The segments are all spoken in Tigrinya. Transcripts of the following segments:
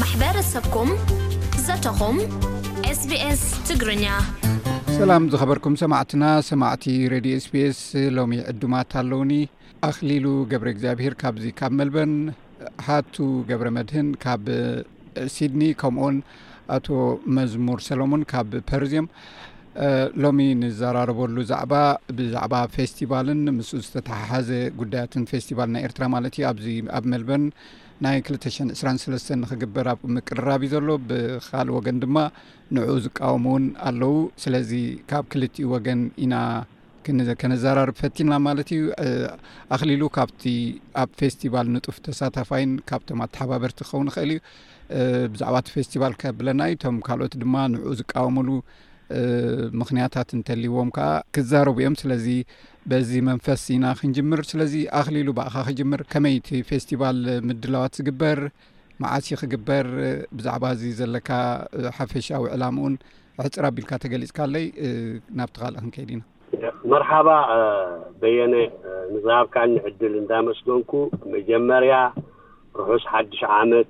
ማሕበረሰብኩም ዘተኹም SBS ትግርኛ ሰላም ዝኸበርኩም ሰማዕትና ሰማዕቲ ሬድዮ ስፔስ ሎሚ ዕዱማት ኣለውኒ ኣኽሊሉ ገብረ እግዚኣብሄር ካብዚ ካብ መልበን ሃቱ ገብረ መድህን ካብ ሲድኒ ከምኡኡን ኣቶ መዝሙር ሰለሙን ካብ ፐርዝ እዮም። ሎሚ ንዘራረበሉ ዛዕባ ብዛዕባ ፌስቲቫልን ምስ ዝተተሓሓዘ ጉዳያትን ፌስቲቫል ናይ ኤርትራ ማለት እዩ ኣብዚ ኣብ መልበርን ናይ 223 ንክግበር ኣብ ምቅርራብ እዩ ዘሎ ብካልእ ወገን ድማ ንዑኡ ዝቃወሙ እውን ኣለው ስለዚ ካብ ክልቲኡ ወገን ኢና ከነዘራርብ ፈቲና ማለት እዩ ኣክሊሉ ካብቲ ኣብ ፌስቲቫል ንጡፍ ተሳታፋይን ካብቶም ኣተሓባበርቲ ክኸውን ይኽእል እዩ ብዛዕባ እቲ ፌስቲቫል ከብለና እዩ እቶም ካልኦት ድማ ንዑኡ ዝቃወምሉ ምክንያታት እንተልዎም ከዓ ክዛረቡ እዮም ስለዚ በዚ መንፈስ ኢና ክንጅምር ስለዚ ኣክሊሉ ብኣኻ ክጅምር ከመይ እቲ ፌስቲቫል ምድላዋት ዝግበር መዓስ እዩ ክግበር ብዛዕባ እዚ ዘለካ ሓፈሻዊ ዕላም እውን ሕፅር ኣቢልካ ተገሊፅካለይ ናብቲ ካልእ ክንከይድ ኢና መርሓባ በየነ ንዝሃብካኒ ዕድል እንዳመስገንኩ መጀመርያ ርሑስ ሓድሽ ዓመት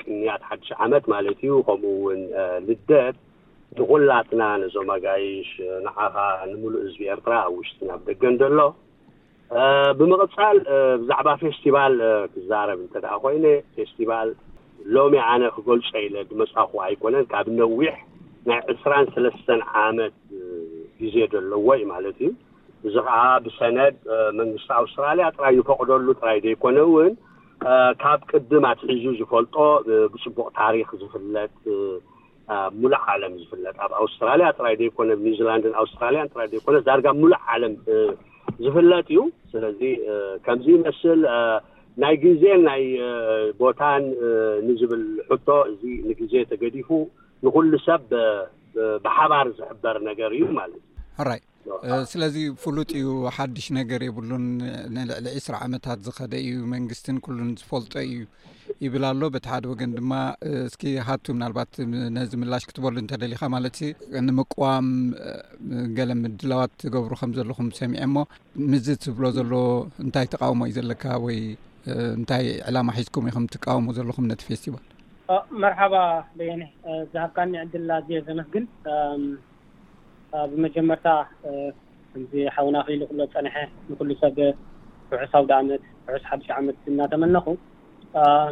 ቅንያት ሓድሽ ዓመት ማለት እዩ ከምኡ እውን ልደት ንኹላትና ነዞም ኣጋይሽ ንዓኻ ንምሉእ ህዝቢ ኤርትራ ኣብ ውሽጥን ኣብ ደገን ዘሎ ብምቕጻል ብዛዕባ ፌስቲቫል ክዛረብ እንተ ደኣ ኮይነ፣ ፌስቲቫል ሎሚ ኣነ ክገልጾ ኢለ ዝመጻኹዎ ኣይኮነን። ካብ ነዊሕ ናይ ዕስራን ሰለስተን ዓመት ግዜ ዘለዎ እዩ ማለት እዩ። እዚ ከኣ ብሰነድ መንግስቲ ኣውስትራልያ ጥራይ ዝፈቕደሉ ጥራይ ዘይኮነ እውን ካብ ቅድም ኣትሒዙ ዝፈልጦ ብጽቡቕ ታሪኽ ዝፍለጥ ኣብ ሙሉእ ዓለም ዝፍለጥ ኣብ ኣውስትራልያ ጥራይ ዘይኮነ ኣብ ኒውዚላንድን ኣውስትራልያን ጥራይ ዘይኮነ ዳርጋ ኣብ ሙሉእ ዓለም ዝፍለጥ እዩ ስለዚ ከምዚ ይመስል ናይ ግዜን ናይ ቦታን ንዝብል ሕቶ እዚ ንግዜ ተገዲፉ ንኩሉ ሰብ ብሓባር ዝሕበር ነገር እዩ ማለት እዩ ስለዚ ፍሉጥ እዩ ሓድሽ ነገር የብሉን ንልዕሊ ዕስራ ዓመታት ዝኸደ እዩ መንግስትን ኩሉን ዝፈልጦ እዩ ይብል ኣሎ በቲ ሓደ ወገን ድማ እስኪ ሃቱ ምናልባት ነዚ ምላሽ ክትበሉ እንተደሊካ ማለት ንምቅዋም ገለ ምድላዋት ትገብሩ ከም ዘለኹም ሰሚዐ እሞ ምዝ ትብሎ ዘሎ እንታይ ተቃውሞ እዩ ዘለካ ወይ እንታይ ዕላማ ሒዝኩም ኢኹም ትቃወሙ ዘለኹም ነቲ ፌስቲቫል መርሓባ በየነ ዝሃብካኒ ዕድል ኣዝየ ዘመስግን ብመጀመርታ ከምዚ ሓውና ክኢሉ ክብሎ ዝጸንሐ ንኩሉ ሰብ ርሑስ ኣውደኣመት ርሑስ ሓድሽ ዓመት እናተመነኹ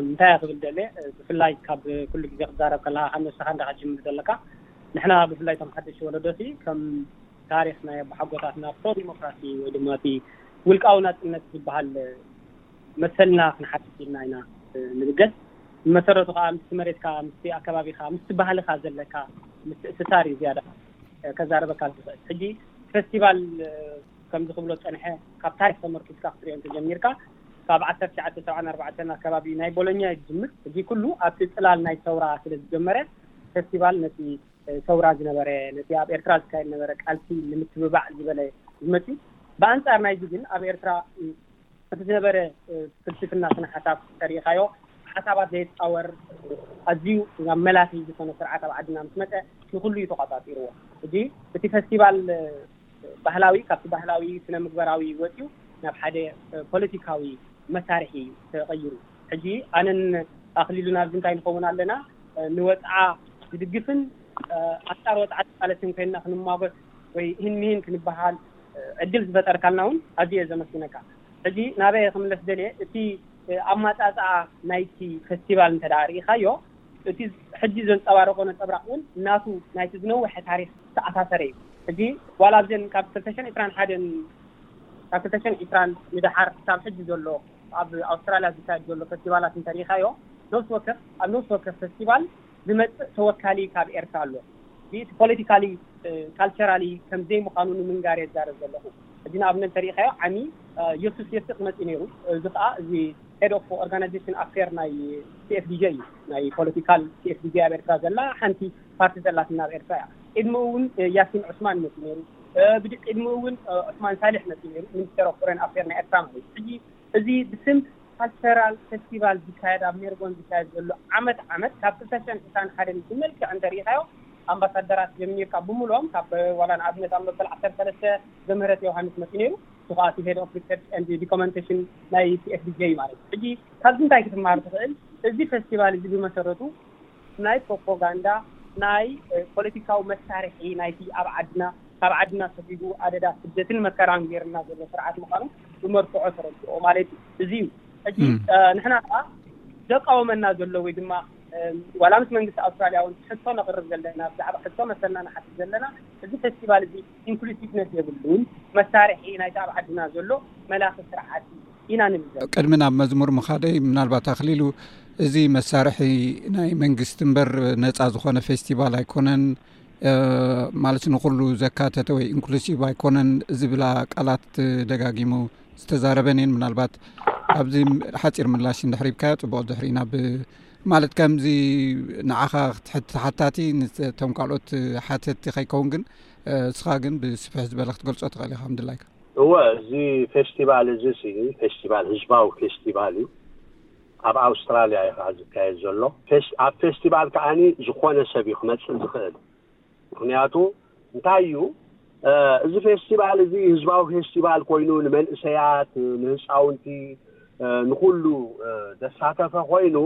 እንታይ እየ ክብል ደልየ ብፍላይ ካብ ኩሉ ግዜ ክትዛረብ ከለካ ካብ ንስኻ እንዳ ክትጅምር ዘለካ ንሕና ብፍላይ እቶም ሓደሽቲ ወለዶሲ ከም ታሪኽ ናይ ኣቦሓጎታትና ፕሮ ዲሞክራሲ ወይ ድማ እቲ ውልቃዊ ናጽነት ዝበሃል መሰልና ክንሓትት ኢልና ኢና ንብገስ። ብመሰረቱ ከኣ ምስቲ መሬትካ፣ ምስቲ ኣከባቢኻ፣ ምስቲ ባህልኻ ዘለካ ምትእስሳር እዩ ዝያዳ ከዛርበካ ዝኽእል። ሕጂ ፈስቲቫል ከምዚ ክብሎ ዝጸንሐ ካብ ታሪኽ ተመርኲስካ ክትርእዮ እንተ ጀሚርካ ካብ ዓሰርተ ትሽዓተ ሰብዓን ኣርባዕተን ኣከባቢ ናይ ቦሎኛ እዩ ዝጅምር። እዚ ኩሉ ኣብቲ ጽላል ናይ ሰውራ ስለ ዝጀመረ ፈስቲቫል ነቲ ሰውራ ዝነበረ ነቲ ኣብ ኤርትራ ዝካየድ ዝነበረ ቃልሲ ንምትብባዕ ዝበለ እዩ መጺኡ። ብኣንጻር ናይዚ ግን ኣብ ኤርትራ እቲ ዝነበረ ፍልስፍና ስነ ሓሳብ ተሪኢኻዮ ሓሳባት ዘይጻወር ኣዝዩ ናብ መላኺ ዝኾነ ስርዓት ኣብ ዓድና ምስ መጸ ንኹሉ እዩ ተቋጻጺርዎ ሕጂ እቲ ፈስቲቫል ባህላዊ ካብቲ ባህላዊ ስነ ምግበራዊ ወጽዩ ናብ ሓደ ፖለቲካዊ መሳርሒ እዩ ተቐይሩ ሕጂ ኣነን ኣኽሊሉን ኣብዚ እንታይ ንኸውን ኣለና ንወጽዓ ዝድግፍን ኣንጻር ወጽዓ ዝቃለስን ኮይንና ክንማጎት ወይ ኢህን ምሂን ክንበሃል ዕድል ዝፈጠርካልና ውን ኣዝየ እየ ዘመስግነካ። ሕጂ ናበይ እየ ክምለስ ዝደልየ እቲ ኣማጻጽኣ ናይቲ ፈስቲቫል እንተድኣ ርኢኻዮ እቲ ሕጂ ዘንጸባርቆ ነጸብራቅ ውን ናቱ ናይቲ ዝነወሐ ታሪኽ ዝተኣሳሰረ እዩ። ሕጂ ዋላ ኣብዘን ካብ ክልተ ሽሕን ዕስራን ሓደን ካብ ክልተ ሽሕን ዕስራን ንድሓር ክሳብ ሕጂ ዘሎ ኣብ ኣውስትራልያ ዝካየድ ዘሎ ፈስቲቫላት እንተርኢኻዮ ነብሲ ወከፍ ኣብ ነብሲ ወከፍ ፈስቲቫል ዝመጽእ ተወካሊ ካብ ኤርትራ ኣሎ። እቲ ፖለቲካሊ ካልቸራሊ ከም ዘይምዃኑ ንምንጋር እየ ዝዛረብ ዘለኹ። ሕጂ ንኣብነት እንተ ርኢኻዮ ዓሚ ዮሱፍ የስቅ መጺኡ ነይሩ። እዚ ከኣ እዚ ሄድ ኦፍ ኦርጋናይዜሽን ኣፌር ናይ CFDJ እዩ። ናይ ፖለቲካል CFDJ ኣብ ኤርትራ ዘላ ሓንቲ ፓርቲ ዘላትና ኣብ ኤርትራ እያ። ቅድሚኡ እውን ያሲን ዑስማን መጺኡ ነይሩ። ብድቂድሚኡ እውን ዑስማን ሳልሕ መጺኡ ነይሩ። ሚኒስተር ኦፍ ፎሬን ኣፌር ናይ ኤርትራ ማለት እዩ። ሕጂ እዚ ብስም ካልቸራል ፈስቲቫል ዝካየድ ኣብ ሜርቦን ዝካየድ ዘሎ ዓመት ዓመት ካብ ክልተ ሽሕን ዕስራን ሓደን ብመልክዕ እንተሪኢኻዮ ኣምባሳደራት ጀሚርካ ብምሉኦም ካብ ዋላ ንኣብነት ኣብ መበል ዓሰርተ ሰለስተ ዘምህረት ዮውሃንስ መጺኡ ነይሩ እሱ ኸኣ እቲ ሄድ ኦፍ ሪሰርች ኤንድ ዲኮመንተሽን ናይ ሲኤፍዲጀይ ማለት እዩ ሕጂ ካብዚ እንታይ ክትመሃር ትኽእል እዚ ፈስቲቫል እዚ ብመሰረቱ ናይ ፕሮፖጋንዳ ናይ ፖለቲካዊ መሳርሒ ናይቲ ኣብ ዓድና ካብ ዓድና ሰጒጉ ኣደዳ ስደትን መከራን ጌሩልና ዘሎ ስርዓት ምዃኑ ብመርትዖ ተረድኦ ማለት እዩ። እዚ እዩ ሕጂ ንሕና ከኣ ዘቃውመና ዘሎ ወይ ድማ ዋላ ምስ መንግስቲ ኣውስትራልያ እውን ሕቶ ነቕርብ ዘለና ብዛዕባ ሕቶ መሰልና ንሓትት ዘለና እዚ ፌስቲቫል እዚ ኢንክሉሲቭነስ የብሉን መሳርሒ ናይቲ ኣብ ዓድና ዘሎ መላኺ ስርዓት እዩ። ኢና ንብዘ ቅድሚ ናብ መዝሙር ምኻደይ ምናልባት ኣክሊሉ እዚ መሳርሒ ናይ መንግስቲ እምበር ነፃ ዝኾነ ፌስቲቫል ኣይኮነን ማለት ንኩሉ ዘካተተ ወይ ኢንክሉሲቭ ኣይኮነን ዝብላ ቃላት ደጋጊሙ ዝተዛረበን እየን ምናልባት ኣብዚ ሓፂር ምላሽ እንድሕሪብካዮ ፅቡቅ ድሕሪ ናብ ማለት ከምዚ ንዓኻ ክትሓታቲ ንቶም ካልኦት ሓተቲ ከይከውን ግን እስኻ ግን ብስፍሕ ዝበለ ክትገልፆ ተኽእል ኢካ ምድላይካ እወ እዚ ፌስቲቫል እዚ ሲ ፌስቲቫል ህዝባዊ ፌስቲቫል እዩ ኣብ ኣውስትራልያ እዩ ከኣ ዝካየድ ዘሎ ኣብ ፌስቲቫል ከኣ ዝኾነ ሰብ እዩ ክመጽእ ዝኽእል ምክንያቱ እንታይ እዩ እዚ ፌስቲቫል እዚ ህዝባዊ ፌስቲቫል ኮይኑ ንመንእሰያት ንህፃውንቲ ንኩሉ ዘሳተፈ ኮይኑ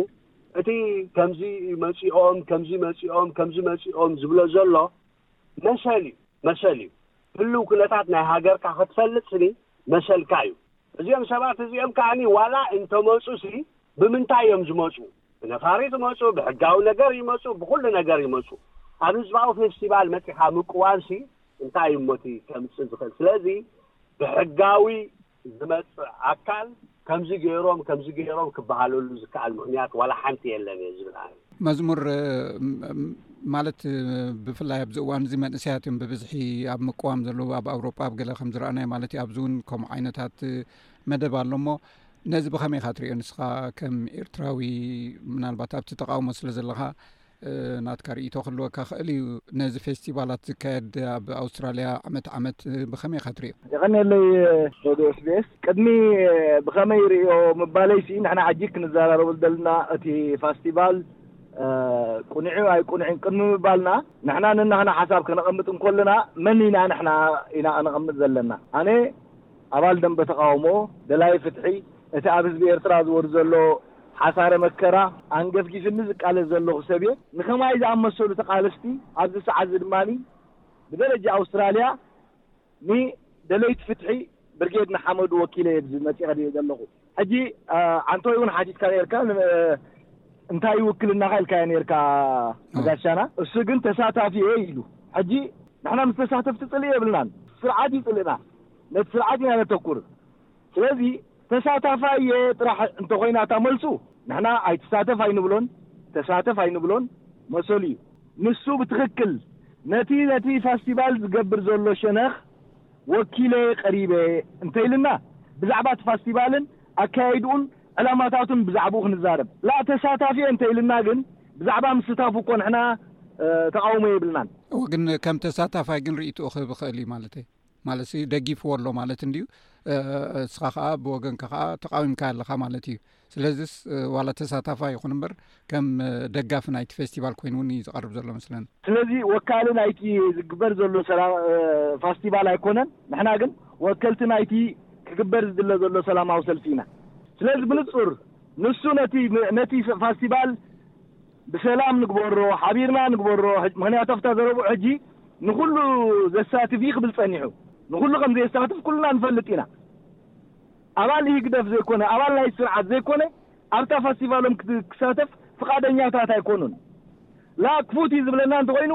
እቲ ከምዚ መፂኦም ከምዚ መፂኦም ከምዚ መፂኦም ዝብሎ ዘሎ መሰል እዩ መሰል እዩ ህልው ኩነታት ናይ ሃገርካ ክትፈልጥ ስኒ መሰልካ እዩ እዚኦም ሰባት እዚኦም ከኣኒ ዋላ እንተመጹ ሲ ብምንታይ እዮም ዝመጹ ብነፋሪት ይመጹ ብሕጋዊ ነገር ይመጹ ብኩሉ ነገር ይመጹ ኣብ ህዝባዊ ፌስቲቫል መጺኻ ምቅዋም ሲ እንታይ እዩሞቲ ከምጽእ ዝኽእል ስለዚ ብሕጋዊ ዝመጽእ ኣካል ከምዚ ገይሮም ከምዚ ገይሮም ክበሃለሉ ዝከኣል ምኽንያት ዋላ ሓንቲ የለን እየ ዝብል ኣነ። መዝሙር ማለት ብፍላይ ኣብዚ እዋን እዚ መንእሰያት እዮም ብብዝሒ ኣብ ምቅዋም ዘለዉ ኣብ ኣውሮጳ ኣብ ገለ ከም ዝረኣናዮ ማለት እዩ ኣብዚ እውን ከምኡ ዓይነታት መደብ ኣሎ እሞ ነዚ ብኸመይ ኢካ ትሪኦ ንስኻ ከም ኤርትራዊ ምናልባት ኣብቲ ተቃውሞ ስለ ዘለካ ናትካ ርእይቶ ክህልወካ ክእል እዩ ነዚ ፌስቲቫላት ዝካየድ ኣብ ኣውስትራልያ ዓመት ዓመት ብከመይ ኢካ ትሪኦ? የቐንየለይ ሬድዮ SBS ቅድሚ ብኸመይ ይርእዮ ምባለይ ሲ ንሕና ሕጂ ክንዘራረበሉ ዘለና እቲ ፋስቲቫል ቁኑዕዩ ኣይቁኑዕን ቅድሚ ምባልና ንሕና ነናህና ሓሳብ ከነቐምጥ እንኮለና መን ኢና ንሕና ኢና ከነቐምጥ ዘለና ኣነ ኣባል ደምበ ተቓውሞ ደላይ ፍትሒ፣ እቲ ኣብ ህዝቢ ኤርትራ ዝወርድ ዘሎ ሓሳረ መከራ ኣንገፍጊፍኒ ዝቃለስ ዘለኹ ሰብ'የ። ንከማይ ዝኣመሰሉ ተቓለስቲ ኣብዚ ሰዓት'ዚ ድማ ብደረጃ ኣውስትራልያ ንደለይቲ ፍትሒ ብርጌድ ንሓመዱ ወኪለ'የ ኣብዚ መጺኸ ዘለኹ። ሕጂ ዓንተወይ ውን ሓቲትካ ኔርካ እንታይ እዩ ውክልናኻ ኢልካዮ ኔርካ ንጋሻና እሱ ግን ተሳታፊ እየ ኢሉ ሕጂ ንሕና ምስ ተሳተፍቲ ጽልኢ የብልናን ስርዓት እዩ ጽልእና ነቲ ስርዓት ኢና ነተኩር ስለዚ ተሳታፋይ እየ ጥራሕ እንተኾይና እታ መልሱ ንሕና ኣይትሳተፍ ኣይንብሎን ተሳተፍ ኣይንብሎን መሰሉ እዩ ንሱ ብትኽክል ነቲ ነቲ ፋስቲቫል ዝገብር ዘሎ ሸነኽ ወኪለ ቀሪበ እንተይልና ብዛዕባ እቲ ፋስቲቫልን ኣካያይድኡን ዕላማታቱን ብዛዕብኡ ክንዛረብ ላእ ተሳታፊ እየ እንተይልና ግን ብዛዕባ ምስታፉ እኮ ንሕና ተቓውሞ የብልናን። እወ ግን ከም ተሳታፋይ ግን ሪኢትኡ ክህብ ይኽእል እዩ ማለተይ ማለት ደጊፍዎ ኣሎ ማለት እንድዩ እስኻ ከኣ ብወገንካ ከኣ ተቓዊምካዮ ኣለኻ ማለት እዩ። ስለዚስ ዋላ ተሳታፋ ይኹን እምበር ከም ደጋፊ ናይቲ ፌስቲቫል ኮይኑ እውን እዩ ዝቐርብ ዘሎ መስለኒ ስለዚ ወካሊ ናይቲ ዝግበር ዘሎ ሰላ ፋስቲቫል ኣይኮነን ንሕና ግን ወከልቲ ናይቲ ክግበር ዝድለ ዘሎ ሰላማዊ ሰልፊ ኢና ስለዚ ብንጹር ንሱ ነቲ ነቲ ፋስቲቫል ብሰላም ንግበሮ ሓቢርና ንግበሮ ምክንያቱ ኣብታ ዘረብኡ ሕጂ ንኩሉ ዘሳትፍ እዩ ክብል ጸኒሑ ንኩሉ ከም ዘየሳትፍ ኩልና ንፈልጥ ኢና ኣባል ኢህግደፍ ዘይኮነ ኣባል ናይቲ ስርዓት ዘይኮነ ኣብታ ፋስቲቫሎም ክሳተፍ ፍቃደኛታት ኣይኮኑን ላእ ክፉት ኢዩ ዝብለና እንተኾይኑ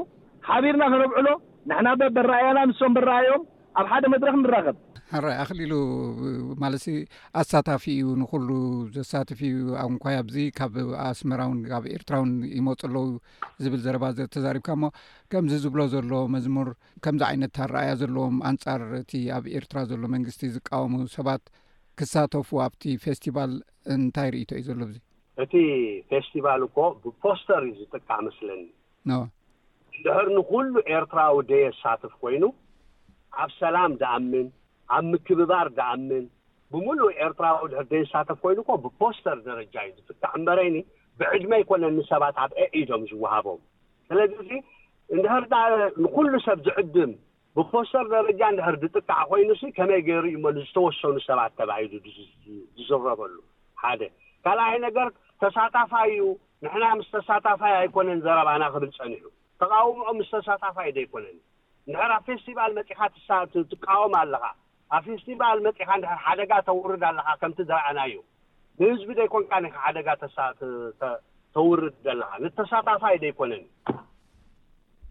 ሓቢርና ከነብዕሎ ንሕና በበራእያና ንሶም በራእዮም ኣብ ሓደ መድረኽ ንራኸብ። ሕራይ ኣኽሊሉ ማለሲ ኣሳታፊ እዩ ንኩሉ ዘሳትፍ እዩ ኣብ እንኳይ ኣብዚ ካብ ኣስመራውን ካብ ኤርትራውን ይመፁ ኣለዉ ዝብል ዘረባ ዘተዛሪብካ እሞ ከምዚ ዝብሎ ዘሎ መዝሙር ከምዚ ዓይነት ኣረኣያ ዘለዎም ኣንጻር እቲ ኣብ ኤርትራ ዘሎ መንግስቲ ዝቃወሙ ሰባት ክሳተፉ ኣብቲ ፌስቲቫል እንታይ ርእይቶ እዩ ዘሎ ብዚ? እቲ ፌስቲቫል እኮ ብፖስተር እዩ ዝጥቃዕ መስለኒ። ን። እንድሕር ንኹሉ ኤርትራዊ ደየሳትፍ ኮይኑ ኣብ ሰላም ድኣምን ኣብ ምክብባር ድኣምን ብምሉኡ ኤርትራዊ ድሕር ደየሳተፍ ኮይኑ እኮ ብፖስተር ደረጃ እዩ ዝጥቃዕ እምበረይኒ ብዕድመ ኣይኮነን ንሰባት ኣብ ኣኢዶም ዝወሃቦም ስለዚ እዚ እንድሕር ደኣ ንኹሉ ሰብ ዝዕድም ብፖስተር ደረጃ እንድሕር ዝጥቃዕ ኮይኑሲ ከመይ ገይሩ እዩሞ ንዝተወሰኑ ሰባት ተባሂሉ ዝዝረበሉ? ሓደ። ካልኣይ ነገር ተሳታፋይ እዩ፣ ንሕና ምስ ተሳታፋይ ኣይኮነን ዘረባና ክብል ጸኒሑ። ተቓውምኦም ምስ ተሳታፋይ ዘይኮነን። እንድሕር ኣብ ፌስቲቫል መጺኻ ትቃወም ኣለኻ፣ ኣብ ፌስቲቫል መጺኻ እንድሕር ሓደጋ ተውርድ ኣለኻ ከምቲ ዝረኣናዮ ንህዝቢ ደይኮንካን ኢኻ ሓደጋ ተውርድ ዘለኻ ንተሳታፋይ ደይኮነን ኢዩ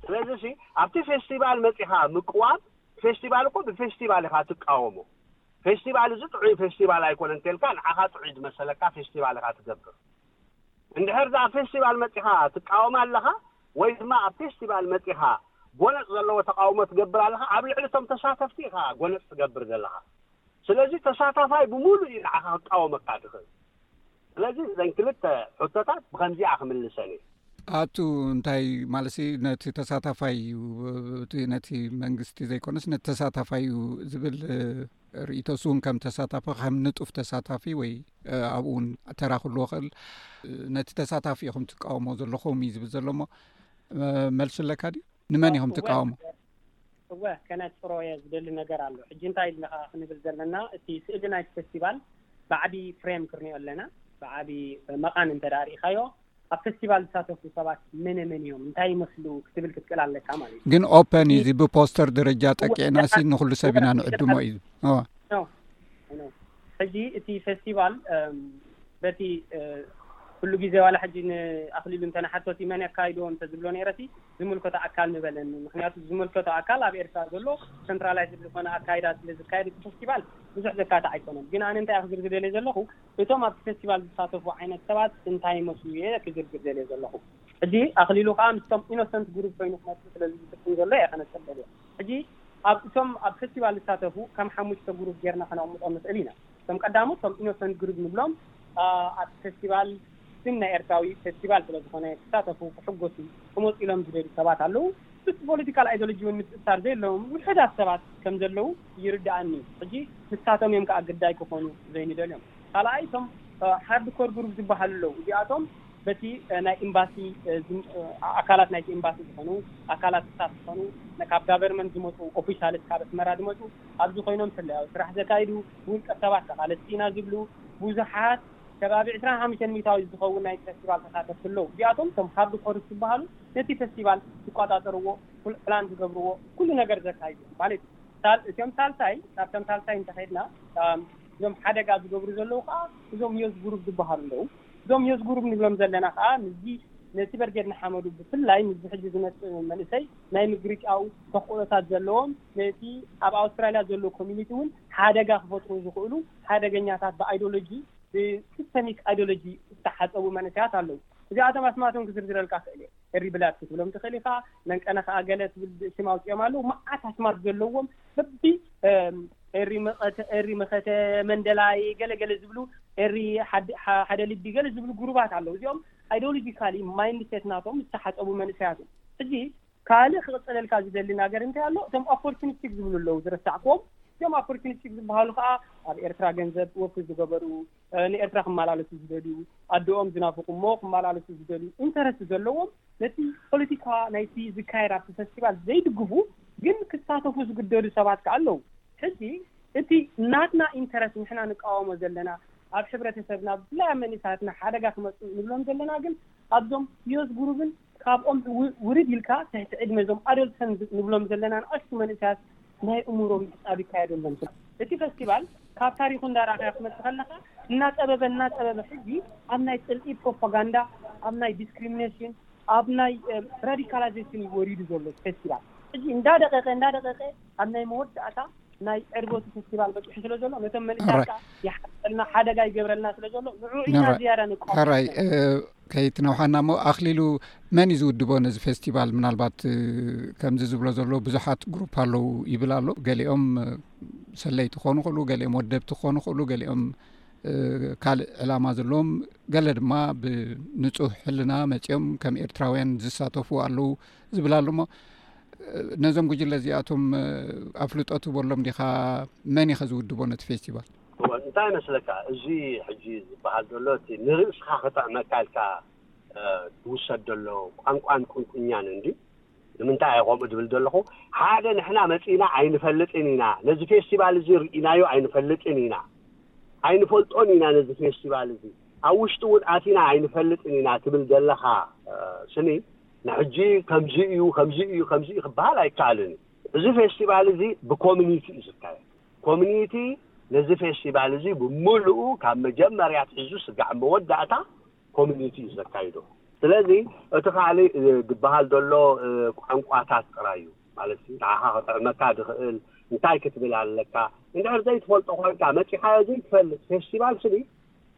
ስለዚሲ ኣብቲ ፌስቲቫል መጺኻ ምቅዋም ፌስቲቫል እኮ ብፌስቲቫል ኢኻ ትቃወሞ ፌስቲቫል እዚ ጥዑይ ፌስቲቫል ኣይኮነን ተልካ ንዓኻ ጥዑይ ዝመሰለካ ፌስቲቫል ኢኻ ትገብር እንድሕር ኣብ ፌስቲቫል መጺኻ ትቃወም ኣለኻ ወይ ድማ ኣብ ፌስቲቫል መጺኻ ጎነጽ ዘለዎ ተቓውሞ ትገብር ኣለኻ ኣብ ልዕሊ እቶም ተሳተፍቲ ኢኻ ጎነጽ ትገብር ዘለኻ ስለዚ ተሳታፋይ ብምሉእ እዩ ንዓኻ ክቃወመካ ዝኽእል ስለዚ እዘን ክልተ ሕቶታት ብኸምዚኣ ክምልሰን እየ ኣቱ እንታይ ማለት ነቲ ተሳታፋይ እዩ እቲ ነቲ መንግስቲ ዘይኮነስ ነቲ ተሳታፋይ እዩ ዝብል ርእይቶ እሱ እውን ከም ተሳታፊ ከም ንጡፍ ተሳታፊ ወይ ኣብኡ እውን ተራ ክልዎ ክእል ነቲ ተሳታፊ ኢኹም ትቃወሞ ዘለኹም እዩ ዝብል ዘሎ ሞ መልሲ ኣለካ ድዩ ንመን ኢኹም ትቃወሞ እወ ከነፅሮ እየ ዝደሊ ነገር ኣሎ ሕጂ እንታይ ኢልና ከዓ ክንብል ዘለና እቲ ስእሊ ናይቲ ፌስቲቫል ባዕዲ ፍሬም ክርኒኦ ኣለና ብዓብይ መቓን እንተ ሪኢካዮ ኣብ ፈስቲቫል ዝሳተፉ ሰባት መነ መን እዮም እንታይ ይመስሉ ክትብል ክትክእል ኣለካ ማለት እዩ ግን ኦፐን እዩ እዚ ብፖስተር ደረጃ ጠቂዕና ሲ ንኩሉ ሰብ ኢና ንዕድሞ እዩ ሕጂ እቲ ፌስቲቫል በቲ ኩሉ ግዜ ዋላ ሕጂ ንኣክሊሉ እንተነሓቶ እቲ መን ኣካይዶ እንተዝብሎ ነረ ሲ ዝምልከቶ ኣካል ንበለኒ ምክንያቱ ዝምልከቶ ኣካል ኣብ ኤርትራ ዘሎ ሰንትራላይዝ ዝኾነ ኣካይዳ ስለ ዝካየድ እቲ ፌስቲቫል ብዙሕ ዘካትዕ ኣይኮነን ግን ኣነ እንታይ ክዝር ዝደለይ ዘለኹ እቶም ኣብቲ ፈስቲቫል ዝሳተፉ ዓይነት ሰባት እንታይ ይመስሉ እየ ክዝርዝር ደልየ ዘለኹ። ሕጂ ኣኽሊሉ ከኣ ምስቶም ኢኖሰንት ግሩብ ኮይኑ ክመጽእ ስለዚ ዝፍትን ዘሎ እየ ከነጽር ደልየ። ሕጂ ኣብ እቶም ኣብ ፈስቲቫል ዝሳተፉ ከም ሓሙሽተ ግሩብ ጌርና ከነቕምጦም ንኽእል ኢና። እቶም ቀዳሞት እቶም ኢኖሰንት ግሩብ ንብሎም ኣብቲ ፈስቲቫል ብስም ናይ ኤርትራዊ ፌስቲቫል ስለ ዝኾነ ክሳተፉ ክሕጎሱ ክመጹ ኢሎም ዝደልዩ ሰባት ኣለዉ። ምስ ፖለቲካል ኣይዶሎጂ ውን ምትእስሳር ዘየለዎም ውሑዳት ሰባት ከም ዘለዉ ይርድኣኒ ሕጂ ንሳቶም እዮም ከኣ ግዳይ ክኾኑ ዘይንደልዮም። ካልኣይ እቶም ሃርድ ኮር ግሩፕ ዝበሃሉ ኣለዉ እዚኣቶም በቲ ናይ ኢምባሲ ኣካላት ናይቲ ኢምባሲ ዝኾኑ ኣካላት ስታፍ ዝኾኑ ካብ ጋቨርመንት ዝመጹ ኦፊሻልስ ካብ ኣስመራ ዝመጹ ኣብዚ ኮይኖም ስለያዊ ስራሕ ዘካይዱ ብውልቀ ሰባት ተቓለስቲ ኢና ዝብሉ ብዙሓት ከባቢ ዕስራን ሓሙሽተን ሚእታዊት ዝኸውን ናይቲ ፈስቲቫል ተሳተፍቲ ኣለው። እዚኣቶም እቶም ሃርድ ኮርስ ዝበሃሉ ነቲ ፈስቲቫል ዝቆጻጸርዎ፣ ፕላን ዝገብርዎ፣ ኩሉ ነገር ዘካይዱን ማለት እዩ። ሳል እቶም ሳልሳይ ካብቶም ሳልሳይ እንተኸድና እዞም ሓደጋ ዝገብሩ ዘለው ከኣ እዞም ዮዝ ግሩብ ዝበሃሉ ኣለው። እዞም ዮዝ ግሩብ ንብሎም ዘለና ከኣ ምስዚ ነቲ በርጌድ ንሓመዱ ብፍላይ ምስዚ ሕጂ ዝመጽእ መንእሰይ ናይ ምግርጫው ተኽእሎታት ዘለዎም ነቲ ኣብ ኣውስትራልያ ዘሎ ኮሚኒቲ እውን ሓደጋ ክፈጥሩ ዝኽእሉ ሓደገኛታት ብኣይዶሎጂ፣ ብሲስተሚክ ኣይዶሎጂ ዝተሓጸቡ መንእሰያት ኣለዉ። እዚኣቶም ኣስማቶም ክዝርዝረልካ እኽእል እየ። ኤሪ ብላድ ክትብሎም ትኽእል ኢኻ፣ መንቀነ ከኣ ገለ ትብል ሽም ኣውጺኦም ኣለዉ። መዓት ኣስማት ዘለዎም በቢ ኤሪ መቐተ፣ ኤሪ መኸተ፣ መንደላይ ገለ ገለ ዝብሉ፣ ኤሪ ሓደ ልቢ ገለ ዝብሉ ጉሩባት ኣለዉ። እዚኦም ኣይዶሎጂካሊ ማይንድሴት ናቶም ዝተሓጸቡ መንእሰያት እዮም። ሕጂ ካልእ ክቕጽለልካ ዝደሊ ናገር እንታይ ኣሎ እቶም ኣፖርቲኒስቲክ ዝብሉ ኣለዉ ዝረሳዕክዎም እዞም ኣፖርቲኒስቲክ ዝበሃሉ ከኣ ኣብ ኤርትራ ገንዘብ ወፍሪ ዝገበሩ ንኤርትራ ክመላለሱ ዝደልዩ ኣድኦም ዝናፍቑ እሞ ክመላለሱ ዝደልዩ ኢንተረስት ዘለዎም ነቲ ፖለቲካ ናይቲ ዝካየድ ኣብቲ ፈስቲቫል ዘይድግፉ ግን ክሳተፉ ዝግደዱ ሰባት ከኣ ኣለዉ ሕጂ እቲ ናትና ኢንተረስት ንሕና ንቃወሞ ዘለና ኣብ ሕብረተሰብና ብፍላይ ኣብ መንእሰያትና ሓደጋ ክመጽኡ ንብሎም ዘለና ግን ኣብዞም ዮዝ ጉሩብን ካብኦም ውርድ ኢልካ ትሕቲ ዕድመ እዞም ኣዶልሰንት ንብሎም ዘለና ንኣሽቱ መንእሰያት ናይ እሙሮ ምሕጻብ ይካየደሎም ኣሎ። እቲ ፈስቲቫል ካብ ታሪኹ እንዳራኣኻዮ ክትመጽእ ከለኻ እናጸበበ እናጸበበ ሕጂ ኣብ ናይ ጽልኢ ፕሮፓጋንዳ ኣብ ናይ ዲስክሪሚነሽን ኣብ ናይ ራዲካላዘሽን እዩ ወሪዱ ዘሎ እቲ ፈስቲቫል ሕጂ እንዳደቐቐ እንዳደቐቐ ኣብ ናይ መወዳእታ ናይ ዕርበቱ ፈስቲቫል በጺሑ ስለ ዘሎ ነቶም መንእሰያት ከዓ ይሓርቀልና ሓደጋ ይገብረልና ስለ ዘሎ ንዑ ኢና ዝያዳ ንቃራይ ከይትነውሓና እሞ ኣክሊሉ መን እዩ ዝውድቦ ነዚ ፌስቲቫል ምናልባት ከምዚ ዝብሎ ዘሎ ብዙሓት ግሩፕ ኣለው ይብል ኣሎ ገሊኦም ሰለይቲ ክኾኑ ክእሉ ገሊኦም ወደብቲ ክኾኑ ክእሉ ገሊኦም ካልእ ዕላማ ዘለዎም ገለ ድማ ብንፁህ ሕልና መፂኦም ከም ኤርትራውያን ዝሳተፉ ኣለው ዝብል ኣሎሞ ነዞም ጉጅለ እዚኣቶም ኣፍልጦ ትህበሎም ዲኻ መን ኢኸ ዝውድቦ ነቲ ፌስቲቫል እንታይ መስለካ እዚ ሕጂ ዝበሃል ዘሎ እቲ ንርእስኻ ክጥዕመካ ኢልካ ትውሰድ ዘሎ ቋንቋን ቁንቁኛን እንዲ ንምንታይ ኣይ ከምኡ ድብል ዘለኹ ሓደ ንሕና መፂእና ኣይንፈልጥን ኢና ነዚ ፌስቲቫል እዚ ርኢናዮ ኣይንፈልጥን ኢና ኣይንፈልጦን ኢና ነዚ ፌስቲቫል እዚ ኣብ ውሽጢ እውን ኣቲና ኣይንፈልጥን ኢና ትብል ዘለኻ ስኒ ንሕጂ ከምዚ እዩ ከምዚ እዩ ከምዚ እዩ ክበሃል ኣይከኣልን እዩ። እዚ ፌስቲቫል እዚ ብኮሚኒቲ እዩ ዝካየድ። ኮሚኒቲ ነዚ ፌስቲቫል እዚ ብምሉኡ ካብ መጀመርያ ኣትሒዙ ስጋዕ መወዳእታ ኮሚኒቲ እዩ ዘካይዶ። ስለዚ እቲ ካሊእ ዝበሃል ዘሎ ቋንቋታት ጥራይ እዩ። ማለት ንዓኻ ክጥዕመካ ዝኽእል እንታይ ክትብል ኣለካ። እንድሕር ዘይትፈልጦ ኮይንካ መጺኻዮ ዘይትፈልጥ ፌስቲቫል ስኒ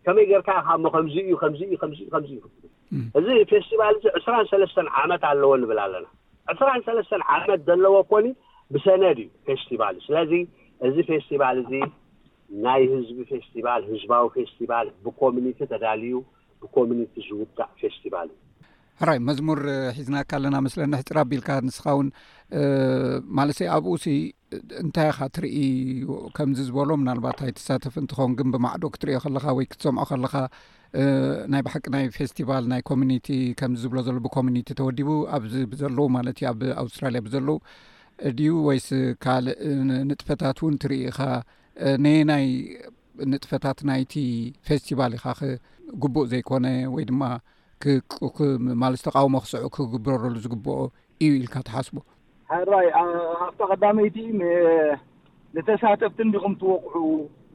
ከመይ ጌርካ ኢኻ እሞ ከምዚ እዩ ከምዚ እዩ ከምዚ እዩ ከምዚ እዩ እዚ ፌስቲቫል እዚ ዕስራን ሰለስተን ዓመት ኣለዎ ንብል ኣለና ዕስራን ሰለስተን ዓመት ዘለዎ ኮኒ ብሰነድ እዩ ፌስቲቫል እዩ ስለዚ እዚ ፌስቲቫል እዚ ናይ ህዝቢ ፌስቲቫል ህዝባዊ ፌስቲቫል ብኮሚኒቲ ተዳልዩ ብኮሚኒቲ ዝውዳእ ፌስቲቫል እዩ ሕራይ መዝሙር ሒዝናካ ኣለና መስለኒ ሕፅር ኣቢልካ ንስኻ እውን ማለሰይ ኣብኡ ሲ እንታይ ኢኻ ትርኢ ከምዚ ዝበሎ ምናልባት ኣይትሳተፍን ትኾን ግን ብማዕዶ ክትሪኦ ከለኻ ወይ ክትሰምዖ ከለኻ ናይ ባሓቂ ናይ ፌስቲቫል ናይ ኮሚኒቲ ከምዚ ዝብሎ ዘሎ ብኮሚኒቲ ተወዲቡ ኣብዚ ብዘለዉ ማለት እዩ ኣብ ኣውስትራልያ ብዘለዉ ድዩ ወይስ ካልእ ንጥፈታት እውን ትርኢ ኢኻ ነየናይ ንጥፈታት ናይቲ ፌስቲቫል ኢኻ ግቡእ ዘይኮነ ወይ ድማ ማለስ ተቃውሞ ክስዑ ክግበረሉ ዝግብኦ እዩ ኢልካ ትሓስቦ? ሕራይ ኣብታ ቀዳመይቲ ንተሳተፍቲ እንዲኹም ትወቕዑ፣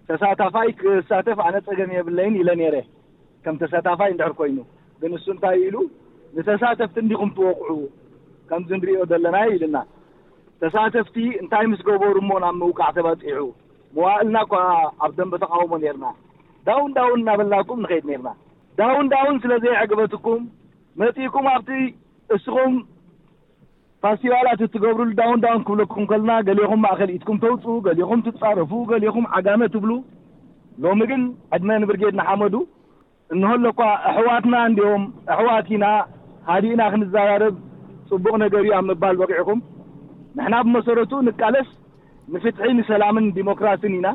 ተሳታፋይ ክሳተፍ ኣነ ጸገም የብለይን ኢለ ነይረ፣ ከም ተሳታፋይ እንድሕር ኮይኑ። ግን እሱ እንታይ ኢሉ፣ ንተሳተፍቲ እንዲኹም ትወቕዑ፣ ከምዚ ንርእዮ ዘለናዮ ኢሉና። ተሳተፍቲ እንታይ ምስ ገበሩ እሞ ናብ ምውቃዕ ተባጺሑ? መዋእልና እኳ ኣብ ደንበ ተቓውሞ ነይርና። ዳውን ዳውን እናበልናኩም ንኸይድ ነይርና። ዳውን ዳውን ስለ ዘየዕግበትኩም መጺእኩም ኣብቲ እስኹም ፋስቲቫላት እትገብሩሉ ዳውን ዳውን ክብለኩም ከሎና ገሌኹም ማእከል ኢድኩም ተውጽኡ ገሌኹም ትጻረፉ ገሌኹም ዓጋመ ትብሉ ሎሚ ግን ዕድመ ንብርጌድ ንሓመዱ እንሆ ኣሎኳ ኣሕዋትና እንድዮም ኣሕዋት ኢና ሃዲእና ክንዘራረብ ጽቡቕ ነገር እዩ ኣብ ምባል በቒዕኩም ንሕና ብመሰረቱ ንቃለስ ንፍትሒ ንሰላምን ዲሞክራስን ኢና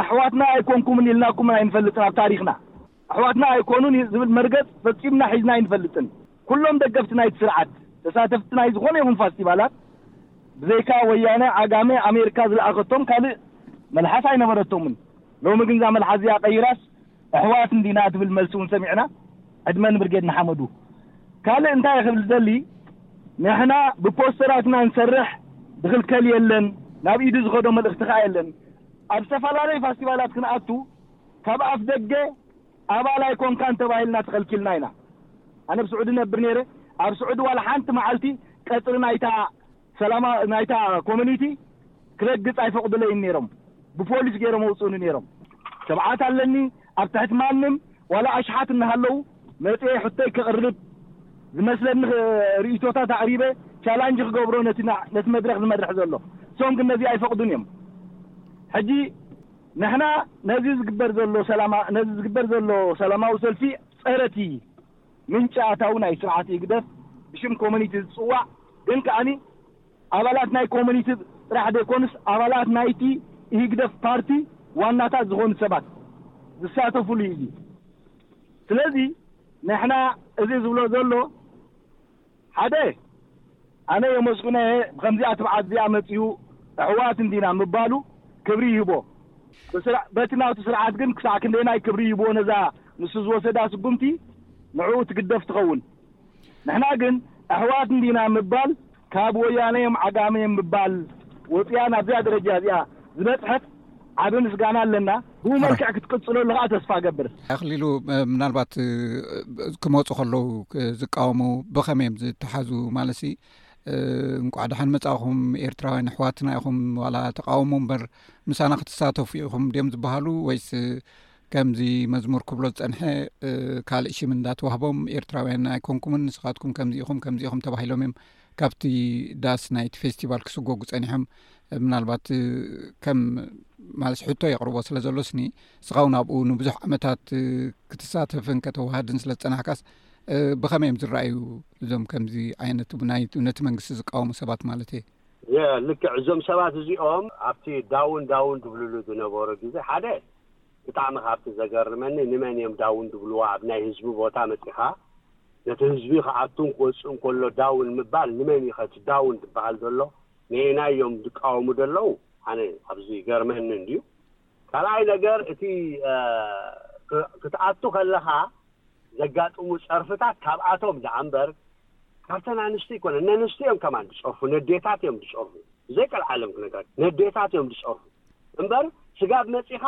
ኣሕዋትና ኣይኮንኩምን ኢልናኩም ኣይንፈልጥን ኣብ ታሪኽና። ኣሕዋትና ኣይኮኑን ዝብል መርገጽ ፈጺምና ሒዝና ኣይንፈልጥን። ኩሎም ደገፍቲ ናይቲ ስርዓት፣ ተሳተፍቲ ናይ ዝኾነ ይኹን ፋስቲቫላት፣ ብዘይካ ወያነ፣ ዓጋመ፣ ኣሜሪካ ዝለኣኸቶም ካልእ መልሓስ ኣይነበረቶምን። ሎሚ ግን እዛ መልሓስ እዚኣ ቀይራስ ኣሕዋት እንዲና ትብል መልሲ እውን ሰሚዕና። ዕድመ ንብርጌድ ንሓመዱ። ካልእ እንታይ ክብል ዝደሊ፣ ንሕና ብፖስተራትና ንሰርሕ፣ ዝኽልከል የለን፣ ናብ ኢዱ ዝኸዶ መልእኽቲ ከኣ የለን። ኣብ ዝተፈላለዩ ፋስቲቫላት ክንኣቱ ካብ ኣፍ ደገ ኣባል ኣይኮንካን ተባሂልና ተኸልኪልና ኢና ኣነ ኣብ ስዑዲ ነብር ነይረ ኣብ ስዑዲ ዋላ ሓንቲ መዓልቲ ቀጽሪ ናይታ ሰላማ ናይታ ኮሚኒቲ ክረግጽ ኣይፈቕዱለይን ነይሮም ብፖሊስ ገይሮም ኣውጽኡኒ ነይሮም ትብዓት ኣለኒ ኣብ ትሕቲ ማንም ዋላ ኣሽሓት እናሃለዉ መጽኤ ሕቶይ ከቕርብ ዝመስለኒ ርእይቶታት ኣቕሪበ ቻላንጅ ክገብሮ ነቲ መድረኽ ዝመርሕ ዘሎ እሶም ግን ነዚ ኣይፈቕዱን እዮም ሕጂ ንሕና ነዚ ዝግበር ዘሎ ሰላማ ነዚ ዝግበር ዘሎ ሰላማዊ ሰልፊ ጸረቲ ምንጪ ኣታዊ ናይ ስርዓት ህግደፍ ብሽም ኮሚኒቲ ዝጽዋዕ ግን ከኣኒ ኣባላት ናይ ኮሚኒቲ ጥራሕ ደይኮኑስ ኣባላት ናይቲ ኢህግደፍ ፓርቲ ዋናታት ዝኾኑ ሰባት ዝሳተፉሉ እዩ እዚ ስለዚ ንሕና እዚ ዝብሎ ዘሎ ሓደ ኣነ የመስግኖ'የ ብከምዚኣ ትብዓት እዚኣ መጺኡ ኣሕዋት እንዲና ምባሉ ክብሪ ይህቦ በቲ ናቱ ስርዓት ግን ክሳዕ ክንደየናይ ክብሪ ይህብዎ ነዛ ንሱ ዝወሰዳ ስጉምቲ ንዕኡ ትግደፍ ትኸውን ንሕና ግን ኣሕዋት እንዲና ምባል ካብ ወያነ'ዮም ዓጋመ'ዮም ምባል ወጺኣ ናብዚኣ ደረጃ እዚኣ ዝበጽሐት ዓቢ ምስጋና ኣለና ብኡ መልክዕ ክትቅጽለሉ ከኣ ተስፋ ገብር። ኣክሊሉ ምናልባት ክመፁ ከለዉ ዝቃወሙ ብከመይ እዮም ዝተሓዙ ማለት ሲ እንቋዕ ድሓን መጻእኹም ኤርትራውያን ኣሕዋትና ኢኹም ዋላ ተቃወሙ እምበር ምሳና ክትሳተፉ ኢኹም ድም ዝበሃሉ ወይስ ከምዚ መዝሙር ክብሎ ዝፀንሐ ካልእ ሽም እንዳተዋህቦም ኤርትራውያን ኣይኮንኩምን ንስኻትኩም ከምዚ ኢኹም ከምዚ ኢኹም ተባሂሎም እዮም ካብቲ ዳስ ናይቲ ፌስቲቫል ክስጎጉ ፀኒሖም ምናልባት ከም ማለት ሕቶ የቅርቦ ስለ ዘሎ ስኒ ስኻ ውን ኣብኡ ንብዙሕ ዓመታት ክትሳተፍን ከተዋሃድን ስለ ዝፀናሕካስ ብኸመይ እዮም ዝረኣዩ እዞም ከምዚ ዓይነት ናይ ነቲ መንግስቲ ዝቃወሙ ሰባት ማለት እየ ልክዕ እዞም ሰባት እዚኦም ኣብቲ ዳውን ዳውን ዝብልሉ ዝነበሩ ግዜ ሓደ ብጣዕሚ ካብቲ ዘገርመኒ ንመን እዮም ዳውን ድብልዋ ኣብ ናይ ህዝቢ ቦታ መጺኻ ነቲ ህዝቢ ክኣቱን ክወጽእን ኮሎ ዳውን ምባል ንመን እዩኸ እቲ ዳውን ድብሃል ደሎ ነየናይ እዮም ድቃወሙ ደለዉ ኣነ ኣብዚ ይገርመኒ እንድዩ ካልኣይ ነገር እቲ ክትኣቱ ከለኻ ዘጋጥሙ ጸርፍታት ካብኣቶም ድኣ እምበር ካብተን ኣንስቲ ኣይኮነን ነንስቲ እዮም ከማን ድጸርፉ ነዴታት እዮም ድጸርፉ ብዘይ ቀልዓለም ክነግራ ነዴታት እዮም ድጸርፉ እምበር ስጋብ መጺኻ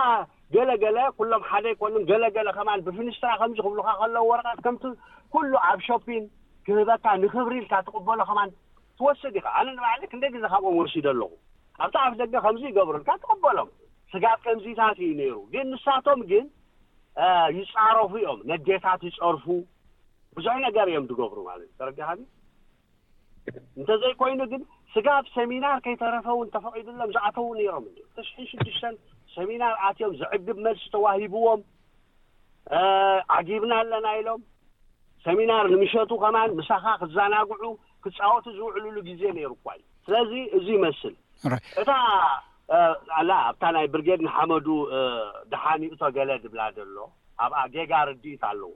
ገለ ገለ ኩሎም ሓደ ኣይኮኑን ገለ ገለ ከማን ብፍንሽትራ ከምዚ ክብሉኻ ከለዉ ወረቀት ከምቲ ኩሉ ኣብ ሾፒን ክህበካ ንክብሪ ኢልካ ትቅበሎ ከማን ትወስድ ኢኻ ኣነ ንባዕለይ ክንደይ ግዜ ካብኦም ወሲደ ኣለኹ ኣብቲ ኣፍ ደገ ከምዚ ይገብሩልካ ትቅበሎም ስጋብ ከምዚታት እዩ ነይሩ ግን ንሳቶም ግን ይጻረፉ እዮም ነዴታት ይጸርፉ ብዙሕ ነገር እዮም ዝገብሩ ማለት እዩ ተረዲኻኒ እንተዘይኮይኑ ግን ስጋብ ኣብ ሰሚናር ከይተረፈ እውን ተፈቒዱሎም ዝኣተዉ ነይሮም እንድዮም። ትሽሕን ሽዱሽተን ሰሚናር ኣትዮም ዘዕግብ መልሲ ተዋሂብዎም ዓጊብና ኣለና ኢሎም ሰሚናር ንምሸቱ ከማን ምሳኻ ክዘናግዑ ክፃወቱ ዝውዕልሉ ግዜ ነይሩ እኳ እዩ። ስለዚ እዚ ይመስል እታ ኣላ ኣብታ ናይ ብርጌድ ንሓመዱ ደሓን ይእቶ ገለ ድብላ ዘሎ ኣብኣ ጌጋ ርድኢት ኣለዎ።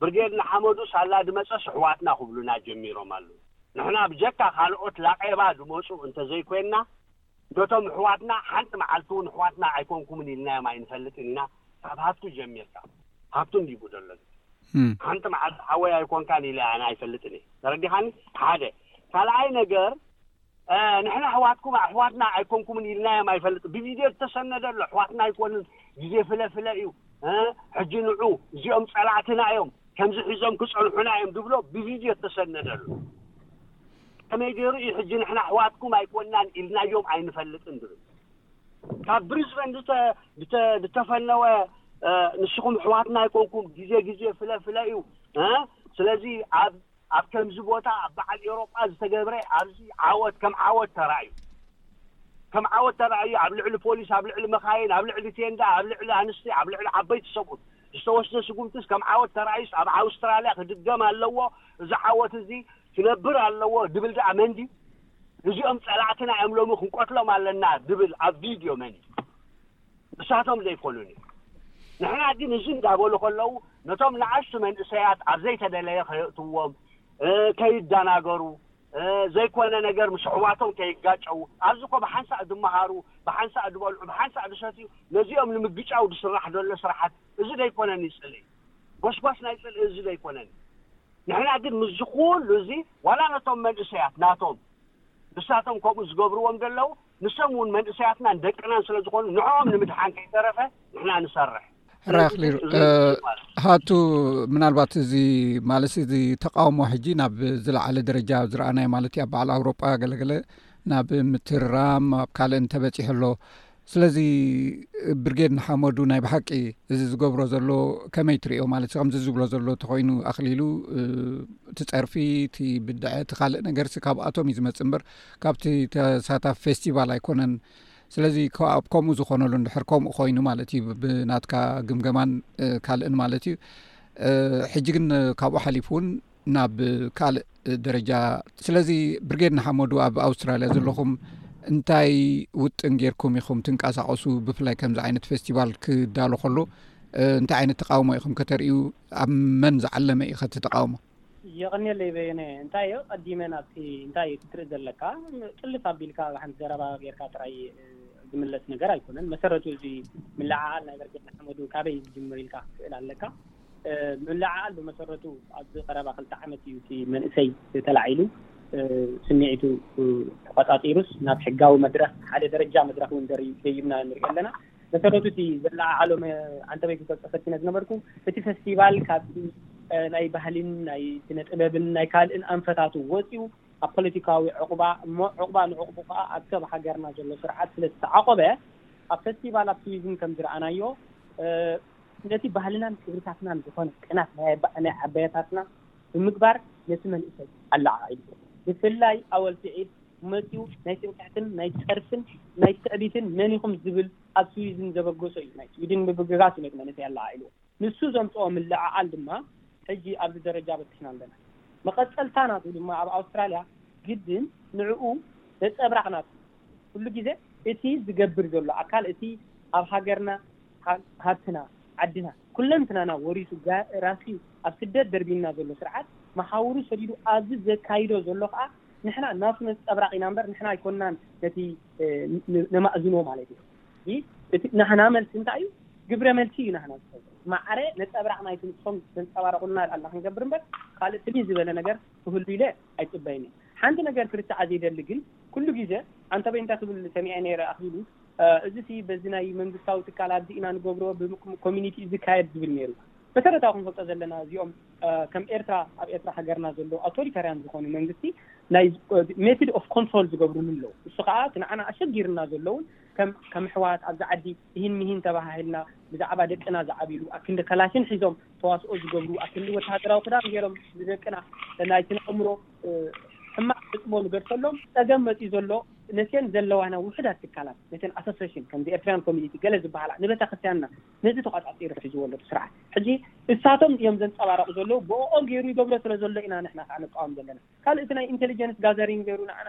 ብርጌድ ንሓመዱ ሳላ ድመጸስ ኣሕዋትና ክብሉና ጀሚሮም ኣለዉ ንሕና ብጀካ ካልኦት ላቄባ ድመጹ እንተ ዘይኮንና ነቶም ኣሕዋትና ሓንቲ መዓልቲ ውን ኣሕዋትና ኣይኮንኩምን ኢልናዮም ኣይንፈልጥን ኢና ካብ ሃብቱ ጀሚርካ ሃብቱ እንድዩ ጉደሎ ሓንቲ መዓልቲ ሓወይ ኣይኮንካን ኢለ ኣነ ኣይፈልጥን እየ ተረዲኻኒ ሓደ ካልኣይ ነገር ንሕና ኣሕዋትኩም ኣሕዋትና ኣይኮንኩምን ኢልናዮም ኣይፈልጥን ብቪድዮ ዝተሰነደ ኣሎ ኣሕዋትና ኣይኮኑን ግዜ ፍለ ፍለ እዩ ሕጂ ንዑ እዚኦም ጸላእትና እዮም ከምዚ ሒዞም ክጸንሑና እዮም ዝብሎ ብቪድዮ ዝተሰነደ ኣሎ ከመይ ገይሩ እዩ ሕጂ ንሕና ኣሕዋትኩም ኣይኮናን ኢልናዮም ኣይንፈልጥን ዝብል ካብ ብሪዝበን ዝተፈነወ ንስኹም ኣሕዋትና ኣይኮንኩም ግዜ ግዜ ፍለ ፍለ እዩ ስለዚ ኣብ ኣብ ከምዚ ቦታ ኣብ በዓል ኤውሮጳ ዝተገብረ ኣብዚ ዓወት ከም ዓወት ተራእዩ ከም ዓወት ተራእዩ ኣብ ልዕሊ ፖሊስ ኣብ ልዕሊ መኻይን ኣብ ልዕሊ ቴንዳ ኣብ ልዕሊ ኣንስቲ ኣብ ልዕሊ ዓበይቲ ሰብኡት ዝተወስደ ስጉምትስ ከም ዓወት ተራእዩስ ኣብ ኣውስትራልያ ክድገም ኣለዎ እዚ ዓወት እዚ ክነብር ኣለዎ ድብል ደኣ መን ድዩ እዚኦም ጸላእትና እዮም ሎሚ ክንቀትሎም ኣለና ድብል ኣብ ቪድዮ መን እዩ ንሳቶም ዘይኮኑን እዩ ንሕና ግን እዚ እንዳበሉ ከለዉ ነቶም ንኣሽቱ መንእሰያት ኣብ ዘይተደለየ ከየእትዎም ከይዳናገሩ ዘይኮነ ነገር ምስ ኣሕዋቶም ከይጋጨዉ ኣብዚ ኮ ብሓንሳእ ድመሃሩ ብሓንሳእ ድበልዑ ብሓንሳእ ድሰትዩ ነዚኦም ንምግጫው ድስራሕ ዘሎ ስራሓት እዚ ደይኮነን ጽልኢ ጎስጓስ ናይ ጽልኢ እዚ ደይኮነን ንሕና ግን ምስዚ ኩሉ እዚ ዋላ ነቶም መንእሰያት ናቶም ንሳቶም ከምኡ ዝገብርዎም ደለዉ ንሶም እውን መንእሰያትናን ደቅናን ስለ ዝኾኑ ንዕኦም ንምድሓን ከይተረፈ ንሕና ንሰርሕ ራክሊር ሃቱ ምናልባት እዚ ማለት እዚ ተቃውሞ ሕጂ ናብ ዝለዓለ ደረጃ ዝረኣናዩ ማለት እዩ ኣብ በዓል ኣውሮጳ ገለገለ ናብ ምትርራም ኣብ ካልእ እንተበፂሑ ኣሎ ስለዚ ብርጌድ ንሓመዱ ናይ ባሓቂ እዚ ዝገብሮ ዘሎ ከመይ ትሪዮ ማለት እ ከምዚ ዝብሎ ዘሎ ተኮይኑ ኣክሊሉ እቲ ፀርፊ እቲ ብድዐ እቲ ካልእ ነገርሲ ካብኣቶም እዩ ዝመፅእ እምበር ካብቲ ተሳታፍ ፌስቲቫል ኣይኮነን ስለዚ ኣብ ከምኡ ዝኮነሉ ንድሕር ከምኡ ኮይኑ ማለት እዩ ብናትካ ግምገማን ካልእን ማለት እዩ ሕጂ ግን ካብኡ ሓሊፉ እውን ናብ ካልእ ደረጃ ስለዚ ብርጌድ ንሓመዱ ኣብ ኣውስትራልያ ዘለኹም እንታይ ውጥን ጌርኩም ኢኹም ትንቀሳቀሱ ብፍላይ ከምዚ ዓይነት ፌስቲቫል ክዳሉ ከሉ እንታይ ዓይነት ተቃውሞ ኢኹም ከተርእዩ ኣብ መን ዝዓለመ እዩ ከትተቃውሞ የቐኔለይ በየነ እንታይ እዮ ቀዲመ ናብቲ እንታይ እዮ ክትርኢ ዘለካ ጥልፍ ኣቢልካ ኣብ ሓንቲ ዘረባ ጌርካ ጥራይ ዝምለስ ነገር ኣይኮነን መሰረቱ እዚ ምልዕዓል ናይ በርገድ ንሓመዱ ካበይ ዝጅምር ኢልካ ክትስእል ኣለካ ምልዕዓል ብመሰረቱ ኣብዚ ቀረባ ክልተ ዓመት እዩ እቲ መንእሰይ ተላዒሉ ስምዒቱ ተቆጻጺሩስ ናብ ሕጋዊ መድረኽ ሓደ ደረጃ መድረኽ እውን ደሪብና ንሪኦ ኣለና መሰረቱ እቲ ዘለዓዓሎ ኣንተበይ ክገልጾ ፈቲነ ዝነበርኩ እቲ ፈስቲቫል ካብቲ ናይ ባህሊን ናይ ስነ ጥበብን ናይ ካልእን ኣንፈታቱ ወጺኡ ኣብ ፖለቲካዊ ዑቕባ እሞ ዑቕባ ንዑቕቡ ከኣ ኣብ ሰብ ሃገርና ዘሎ ስርዓት ስለ ዝተዓቖበ ኣብ ፈስቲቫል ኣብ ስዊዝን ከም ዝረኣናዮ ነቲ ባህልናን ክብርታትናን ዝኾነ ቅናት ናይ ኣባይ ናይ ዓባያታትና ብምግባር ነቲ መንእሰይ ኣለዓዒልዎ። ብፍላይ ኣወልቲ ዒድ መጽዩ ናይ ትምክሕትን ናይ ጸርፍን ናይ ትዕቢትን መን ኢኹም ዝብል ኣብ ስዊዝን ዘበገሶ እዩ። ናይ ስዊድን ምብግጋስ እዩ ነቲ መንእሰይ ኣለዓዒልዎ። ንሱ ዘምጽኦ ምልዕዓል ድማ ሕጂ ኣብዚ ደረጃ በጺሕና ኣለና። መቐጸልታ ናቱ ድማ ኣብ ኣውስትራልያ ግድን ንዕኡ ነጸብራቕ ናቱ እዩ። ኩሉ ግዜ እቲ ዝገብር ዘሎ ኣካል እቲ ኣብ ሃገርና። ሃብትና ዓድና ኩለንትናና ወሪሱ ራስኪ ኣብ ስደት ደርቢዩና ዘሎ ስርዓት መሓውሩ ሰዲዱ ኣብዚ ዘካይዶ ዘሎ ከኣ ንሕና ናቱ ነንጸብራቕ ኢና እምበር ንሕና ኣይኮናን ነቲ ነማእዝኖ ማለት እዩ እዚ እቲ ናህና መልሲ እንታይ እዩ ግብረ መልሲ እዩ ናህና ዝኸውን ማዕረ ነጸብራቕ ናይቲ ንስኹም ተንጸባርቑልና ኣላ ክንገብር እምበር ካልእ ፍልይ ዝበለ ነገር ክህሉ ኢለ ኣይጽበይን እየ ሓንቲ ነገር ክርትዓ ዘይደሊ ግን ኩሉ ግዜ ኣንተበይ እንታይ ክብል ሰሚዐ ነይረ ኣኽሊሉ እዚሲ በዚ ናይ መንግስታዊ ትካል ኣብዚ ኢና ንገብሮ ብኮሚኒቲ እዩ ዝካየድ ዝብል ነይሩ መሰረታዊ ክንፈልጦ ዘለና እዚኦም ከም ኤርትራ ኣብ ኤርትራ ሃገርና ዘሎ ኣውቶሪታርያን ዝኾኑ መንግስቲ ናይ ሜትድ ኦፍ ኮንትሮል ዝገብርሉ ኣለዉ እሱ ከዓ እቲ ንዓና ኣሸጊርና ዘለውን ከም ከም ኣሕዋት ኣብዚ ዓዲ ይህን ምሂን ተባሃሂልና ብዛዕባ ደቅና ዝዓብሉ ኣብ ክንዲ ከላሽን ሒዞም ተዋስኦ ዝገብሩ ኣብ ክንዲ ወተሃደራዊ ክዳን ጌሮም ንደቅና ናይ ስነ ኣእምሮ ሕማቕ ተጽዕኖ ንገድፈሎም። ጸገም መጺኡ ዘሎ ነተን ዘለዋና ውሑዳት ትካላት ነተን ኣሶሴሽን ከም The Eritrean Community ገለ ዝበሃላ ንቤተክርስትያንና ነዚ ተቋጻጺሩ ሒዝዎ ኣሎ እቲ ስርዓት ሕጂ እሳቶም እዮም ዘንጸባርቑ ዘለዉ ብኦኦም ጌሩ ይገብሮ ስለ ዘሎ ኢና ንሕና ከኣ ንቃወም ዘለና። ካልእ እቲ ናይ ኢንተሊጀንስ ጋዘሪንግ ነይሩ ንዓና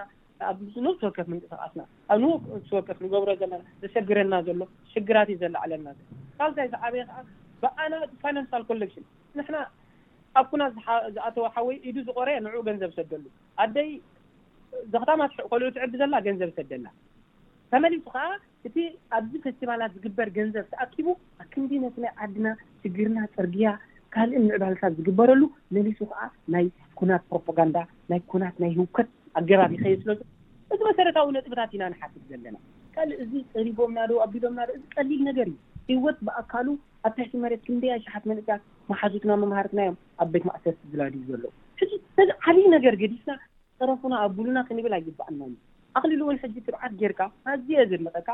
ኣብ ነብሲ ወከፍ ምንቅስቓስና ኣብ ነብሲ ወከፍ ንገብሮ ዘለና ዘሸግረና ዘሎ ሽግራት እዩ ዘለዓዕለልና ዘሎ። ሳልሳይ ዝዓበየ ከኣ ብኣና እቲ ፋይናንሻል ኮለክሽን ንሕና ኣብ ኩናት ዝኣተወ ሓወይ ኢዱ ዝቖረየ ንዕኡ ገንዘብ ሰደሉ ኣደይ ዘኽታማት ቆልዑ ትዕቢ ዘላ ገንዘብ ሰደላ ተመሊሱ ከኣ እቲ ኣብዚ ፈስቲቫላት ዝግበር ገንዘብ ተኣኪቡ ኣክንዲ ነቲ ናይ ዓድና ሽግርና ጽርግያ ካልእን ምዕባለታት ዝግበረሉ መሊሱ ከኣ ናይ ኩናት ፕሮፖጋንዳ ናይ ኩናት ናይ ህውከት ኣገባብ ይኸይድ ስለዝኾነ እዚ መሰረታዊ ነጥብታት ኢና ንሓትት ዘለና ካልእ እዚ ጸሪጎምና ዶ ኣቢሎምና ዶ እዚ ቀሊል ነገር እዩ ህይወት ብኣካሉ ኣብ ትሕቲ መሬት ክንደይ ኣሽሓት መንእሰያት መሓዙትና መምሃርትና እዮም ኣብ ቤት ማእሰርቲ ዝላድዩ ዘለዉ ሕጂ ነዚ ዓብይ ነገር ገዲፍና ተረፉና ኣብሉና ክንብል ኣይግባኣናን እዩ ኣክሊሉ ውን ሕጂ ትብዓት ጌርካ ኣዝየ ዘድንቀካ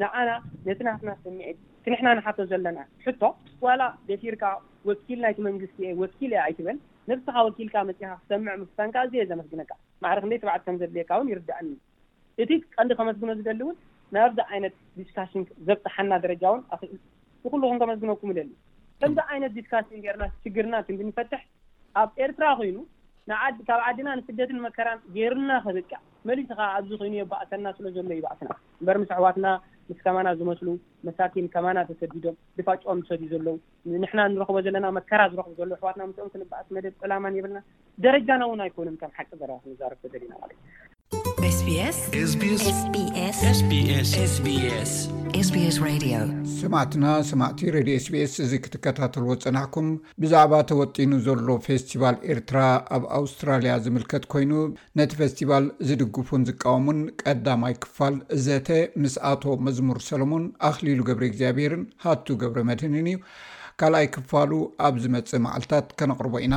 ንዓና ነቲ ናትና ስሚዒት እቲ ንሕና ንሓቶ ዘለና ሕቶ ዋላ ደፊርካ ወኪል ናይቲ መንግስቲ እየ ወኪል እየ ኣይትበል ነብስካ ወኪልካ መጺካ ክትሰምዕ ምፍታንካ ኣዝየ ዘመስግነካ ማዕረ ክንደይ ትብዓት ከም ዘድልየካ ውን ይርደኣኒ እዩ እቲ ቀንዲ ከመስግኖ ዝደሊ ውን ናብዚ ዓይነት ዲስካሽን ዘብጽሓና ደረጃ ውን ንኩሉኩም ከመስግነኩም እደሊ ከምዚ ዓይነት ዲስካሽን ጌርና ሽግርና ክንዲ ንፈትሕ ኣብ ኤርትራ ኮይኑ ንዓዲ ካብ ዓድና ንስደትን መከራን ጌሩና ከብቅዕ መሊሱ ከኣ ኣብዚ ኮይኑ የባእሰና ስለ ዘሎ ይባእስና እምበር ምስ ኣሕዋትና ምስ ከማና ዝመስሉ መሳኪን ከማና ተሰዲዶም ድፋጭኦም ዝሰድዩ ዘለዉ ንሕና ንረኽቦ ዘለና መከራ ዝረኽቡ ዘለዉ ኣሕዋትና ምስኦም ክንባእስ መደብ ዕላማን የብልናን ደረጃና ውን ኣይኮኑን ከም ሓቂ ዘረባ ክንዛረብ ተደሊና ማለት ሰማዕትና ሰማዕቲ ረድዮ ስቤስ እዚ ክትከታተልዎ ዝፀናሕኩም ብዛዕባ ተወጢኑ ዘሎ ፌስቲቫል ኤርትራ ኣብ ኣውስትራልያ ዝምልከት ኮይኑ ነቲ ፌስቲቫል ዝድግፉን ዝቃወሙን ቀዳማይ ክፋል ዘተ ምስ ኣቶ መዝሙር ሰለሙን ኣክሊሉ ገብሪ እግዚኣብሄርን ሃቱ ገብረ መድህንን እዩ ካልኣይ ክፋሉ ኣብ ዝመፅእ መዓልትታት ከነቅርቦ ኢና